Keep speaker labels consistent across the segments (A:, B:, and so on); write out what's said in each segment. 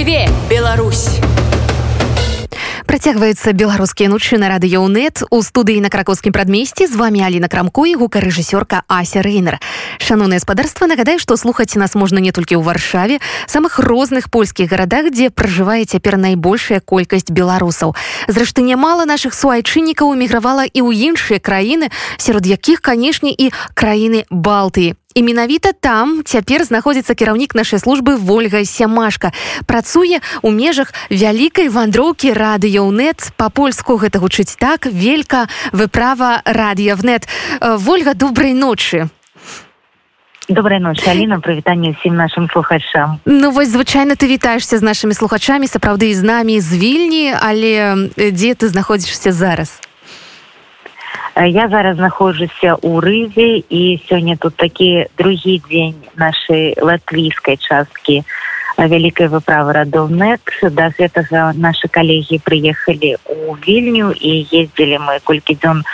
A: Жыве Беларусь!
B: Працягваюцца беларускія ночы на радыёнет у студыі на кракоўскім прадмесці з вами Аліна крамко і гукарэжысёрка Ася Рэйнер. Шаноўнае спадарства нагадаю, што слухаць нас можна не толькі ў варшаве, самых розных польскіх гарадах, дзе пражывае цяпер найбольшая колькасць беларусаў. Зрэшты нямала нашых суайчыннікаў эмігравала і ў іншыя краіны, сярод якіх, канешне, і краіны Балтыі. І менавіта там цяпер знаходзіцца кіраўнік нашай службы ольга сямашка. Працуе у межах вялікай вандроўкі радыёнет по-польску гэта гучыць так велька выправа радыёвнет ольга добрай ночы.
C: Добрай ночи Аліна прывітанне ўсім нашим слухачам.
B: Ну вось звычайно ты вітаешься з нашими слухачамі сапраўды з намі з вільні але дзе ты знаходзішся зараз?
C: Э, я зараз знаходжуся ў рызе і сёння тут такі другі дзень нашай латвійскай часткі вялікай выправы радоўнет да гэтага нашы калегі прыехалі у вільню і ездзілі мы колькі дзён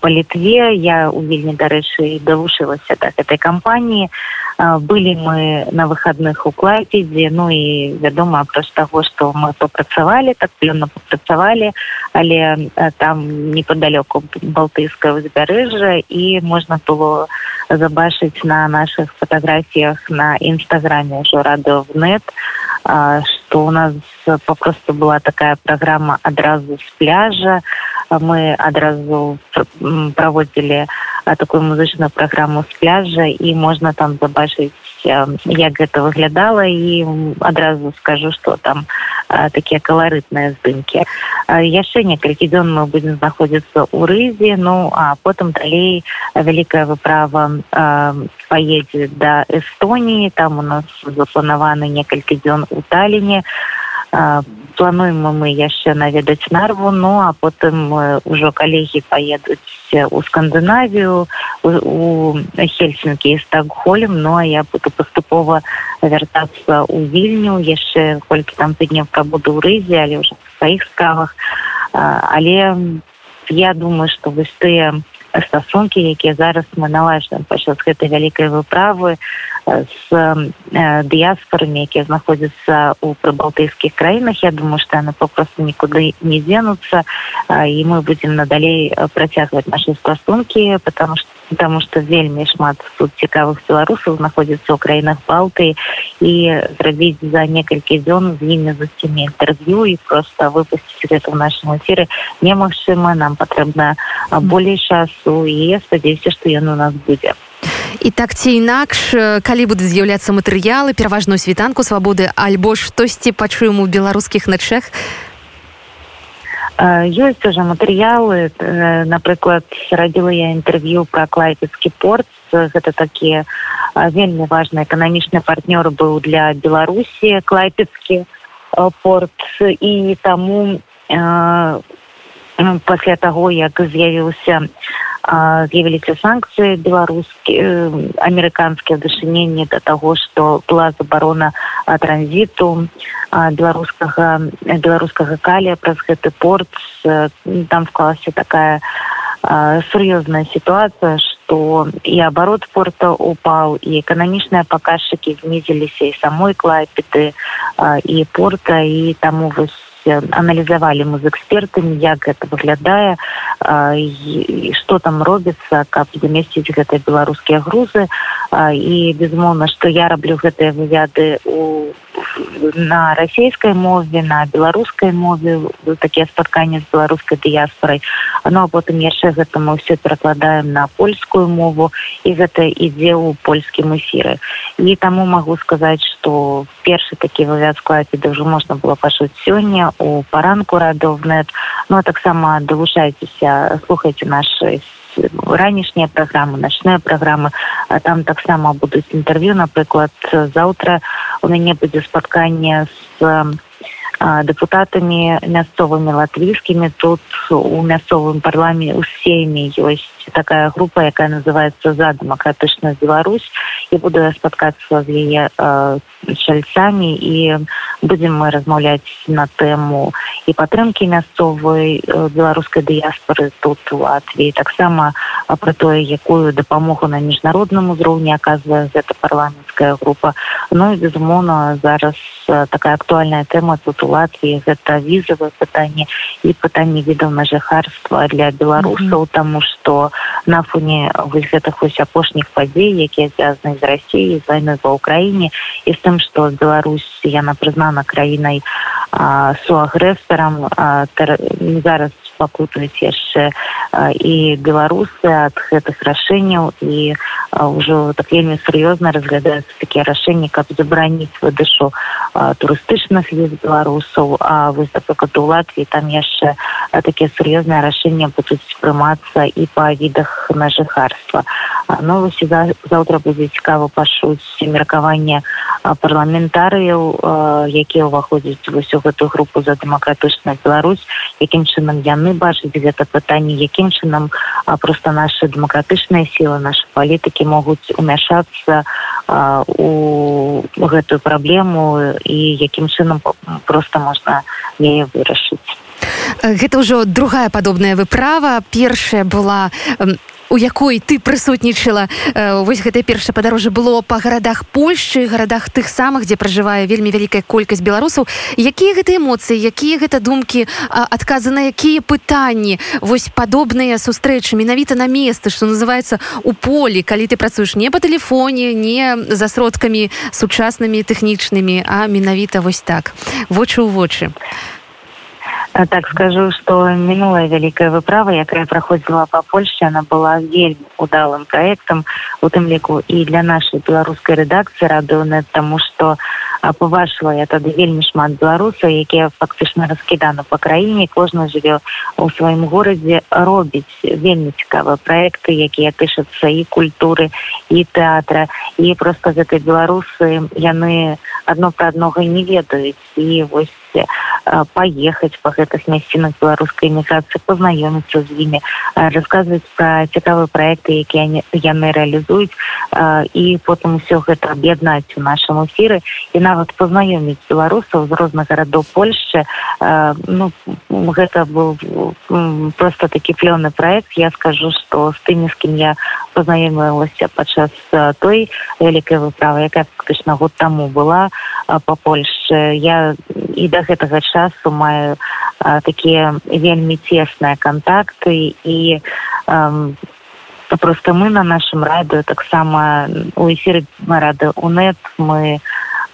C: па літве. Я у вільні дарэчы далучылася да гэтай кампаніі былі мы на выходных у клайпедзе ну і вядома апроч таго што мы папрацавалі так плённа папрацавалі але там неподалёку балтыйскае узбярэжжа і можна было забачыць на наших фотографіях на нстаграме ўжо радыовнет что у нас попросту была такая программа адразу с пляжа мы адразу праводзілі такую музычную праграму з пляжа і можна там забачыць як гэта выглядала і адразу скажу что там такія каларытныя здымкі яшчэ некалькі дзён мы будзем знаходзіцца ў рызе ну а потым далей вялікая выправа поедзе да эстоніі там у нас запланаваны некалькі дзён у таліне плануем мы яшчэ наведаць нарву ну а потым ўжо калегі паедуць у скандынавію у хельсінкі і стакхолем ну а я буду паступова вяртацца ў вільню. Яшчэ колькі там тыдневка буду ў рызе але ўжо сваіх справах. Але я думаю что вось тыя стасункі якія зараз мы налажваем пачаць гэтай вялікай выправы з дыяспорамі якія знаходзяцца ў прыбалтыйскіх краінах я думаю што яны попросту нікуды не дзенуцца і мы будзем надалей працягваць наши стасункі потому что потому что вельмі шмат тут цікавых беларусаў знаходзіцца ў краінах балты і зрабіць за некалькі дзён з імі за сцімі інтэрв'ю і просто выпусціць гэта в нашем эфиры немагчыма нам патрэбна болей часу і я спадзяюся што ён у нас будзе
B: і так ці інакш калі будуць з'яўляцца матэрыялы пераважную світанку свабоды альбо штосьці пачуем у беларускіх начах
C: ёсць уже матэрыялы напрыклад радзіла я інтэрв'ю пра клайпецкі порт. Гэта такія вельмі важны эканамічны партнёр быў для беларусі клайпецкі порт. І таму пасля таго як з'явіўся з'явіліся санкцыі беларускі амерыканскія дачыненні да таго што была забарона транзіту беларускага беларускага калія праз гэты порт. Там склалася такая сур'ёзная сітуацыя што і абарот порта упаў і эканамічныя паказчыкі знізіліся і самой клайпеты і порта і таму вось аналізавалі мы з экспертамі як гэта выглядае что там робіцца каб замесціць гэтыя беларускія грузы і безумоўна што я раблю гэтыя вывяды у на расійскай мове на беларускай мове такія спатканні з беларускай дыяспорай. Ну а потым яшчэ гэта мы ўсё перакладаем на польскую мову і гэта ідзе ў польскім эфіры. І таму магу сказаць что першы такі вывяд складзе да ўжо можна было пачуць сёння у паранку радовнет ну а таксама далучайцеся слухайте наши ранішнія праграмы начная праграма там таксама будуць інтэрв'ю напрыклад заўтра у мяне будзе спатканне з дэпутатамі мясцовымі латвійскімі тут у мясцовым парламе у сейме ёсць такая група якая называется за дэмакратычную Беларусь і буду спаткацца з яе чальцамі і будзем мы размаўляць на тэму і падтрымкі мясцовай беларускай дыяспоры тут у Латвіі таксама пра тое якую дапамогу на міжнародным узроўні аказвае гэта парламенцкая група Ну і безумоўна зараз такая актуальная тэма тут у Латвіі гэта візавае пытанне і пытанне відаў на жыхарства для беларусаў mm -hmm. таму што на фоне вось гэтых вось апошніх падзей якія звязаны з Росіяй з вайной ва ўкраіне і з тым што Беларусь яна прызнана краінай суагрэсарам зараз пакутаюць яшчэ і беларусы ад гэтых рашэнняў і ўжо так вельмі сур'ёзна разглядаюцца такія рашэнні каб забараніць выдышу турыстычных віз беларусаў. А напрыклад у латвіі там яшчэ такія сур'ёзныя рашэння будуць прымацца і па відах на жыхарства новости заўтра будзе цікава пашуць меркаванне парламентарыяў якія ўваходзяць вось у гэтую групу за дэмакратычную Беларусь якім чынам яны бачаць гэта пытанне якім чынам просто наши дэмакратычныя сілы наши палітыкі могуць умяшацца у гэтую праблему і якім чынам просто можна яе вырашыць
B: гэта ўжо другая падобная выправа. Першая была у якой ты прысутнічала. Э, вось гэтае першае падарожжа было па гарадах польшчы гарадах тых самых дзе пражывае вельмі вялікая колькасць беларусаў. Якія гэта эмоцыі якія гэта думкі адказы на якія пытанні? Вось падобныя сустрэчы менавіта на месцы што называется у полі калі ты працуеш не па тэлефоне не за сродкамі сучаснымі тэхнічнымі а менавіта вось так. Вочы ў вочы. а
C: так скажу что мінулая вялікая выправа якая праходзіла по польше она была вельмі удалым проектом у тым ліку і для нашай беларускай рэдакцыі радыўна тому что побачыла я тады вельмі шмат беларусаў якія фактычна раскіданы по краіне кожны жыве у сваім горадзе робіць вельмі цікавыя проекты якія тышацца і культуры і тэатра і просто гэтай беларусы яны адно пра аднога не ведаюць і вось паехаць па гэтых мясцінах беларускай эміграцыі пазнаёміцца з імі расказваць пра цікавыя праекты якія яны рэалізуюць і потым усё гэта аб'яднаць у нашым эфіры і нават пазнаёміць беларусаў з розных гарадоў польшчы ну гэта быў просто такі плённы проект. Я скажу что з тымі з кім я пазнаёмілася падчас той вялікай выправы якая фактычна год таму была па польшчы я і да гэтага часу маю а, такія вельмі цесныя кантакты. І а, просто мы на нашым радыё таксама у эфіры рады унет мы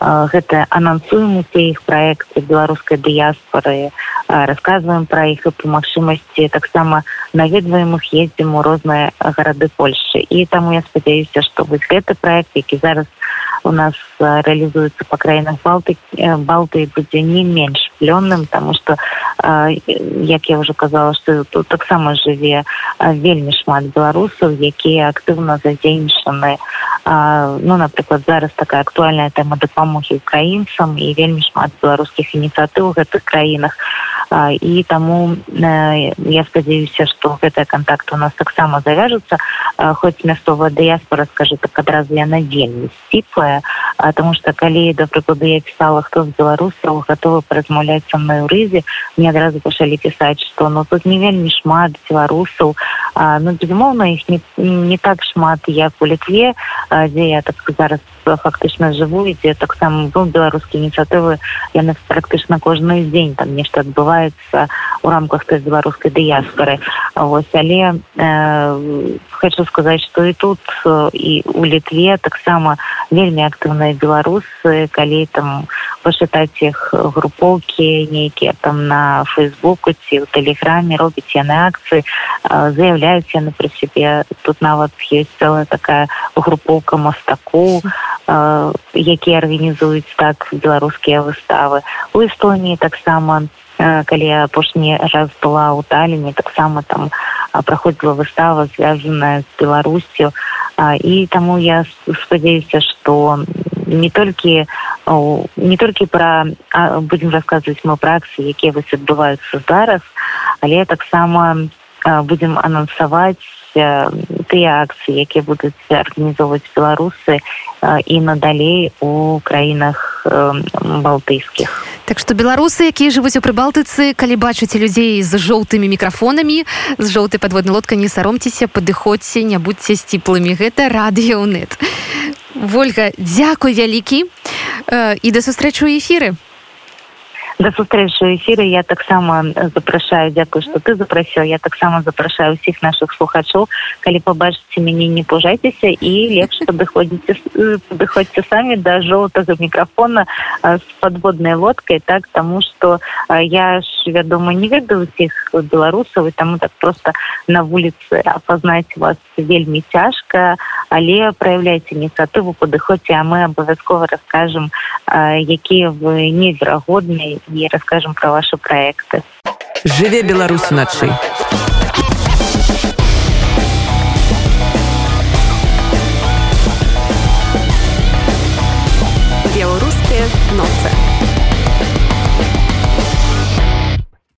C: гэта анансуем усе іх праекты беларускай дыяспоры расказваем пра іх і па магчымасці таксама наведваем іх ездзім у розныя гарады польльши і таму я спадзяюся што вось гэты проект які зараз у нас рэалізуецца па краінах балты балты будзе не менш плённым тому что як я уже казала что тут таксама жыве вельмі шмат беларусаў якія актыўна задзейнічаны ну напрыклад зараз такая актуальная тэма дапамогі украінцам і вельмі шмат беларускіх ініцыятыў у гэтых краінах і таму я спадзяюся что гэтыя контакты у нас таксама завяжуцца. Хоць мясцовая дыяспора скажу так адразу яна вельмі сціплая потому что калі да прыклады я пісала хто з беларусаў гатовы паразмаўляць са мной у рызе мне адразу пачалі пісаць что ну тут не вельмі шмат беларусаў ну безумоўна іх не, не так шмат як у літве дзе я так зараз фактычна жыву ідзе таксама быў беларускія ініцыятывы яны практычна кожны дзень там нешта адбываецца у рамках той беларускай дыяспоры вось але э, хочу сказаць что і тут і у літве таксама вельмі актыўныя беларусы калі там пачытаць іх групоўкі нейкія там на фейсбуку ці ў тэлеграме робіць яны акцыі заяўляюць яны пры сябе. Тут нават есть целая такая групоўка мастаку якія арганізуюць так беларускія выставы. У эстонії таксама калі апошні раз была ў таліне таксама там праходзіла выстава звязаная з беларусцю і таму я спадзяюся што не толькі не толькі пра будзем расказваць мы праксы якія вось адбываюцца зараз але таксама будзем анансаваць тыя акцыі якія будуць арганізоўваць беларусы і надалей у краінах краінах балтыйскіх
B: Так што беларусы якія жывуць у прыбалтыцы калі бачыце людзей з жоўтымі мікрафонамі з жоўтай падводнай лодкай не саромцеся падыходзьце не будьце сціплымі. Гэта радыёнет Вольга дзякуй вялікі. І да сустрэчу эфіры
C: да сустрэчы эфіры я таксама запрашаю дзякую что ты запрасіў я таксама запрашаю усіх наших слухачоў калі побачыце мяне не пужайцеся і лепш падыходзіце падыходзьце самі да жоўтага мікрафона з подводнай лодкай так тому что я ж вядома не ведаю усіх беларусаў і таму так просто на вуліцы апазнаць вас вельмі цяжка але проявляйте ініцыятыву падыходзьце а мы абавязкова расскажем якія вы неверагодныя и расскажем про ваши проекты.
A: Жыве Беларусь уначы.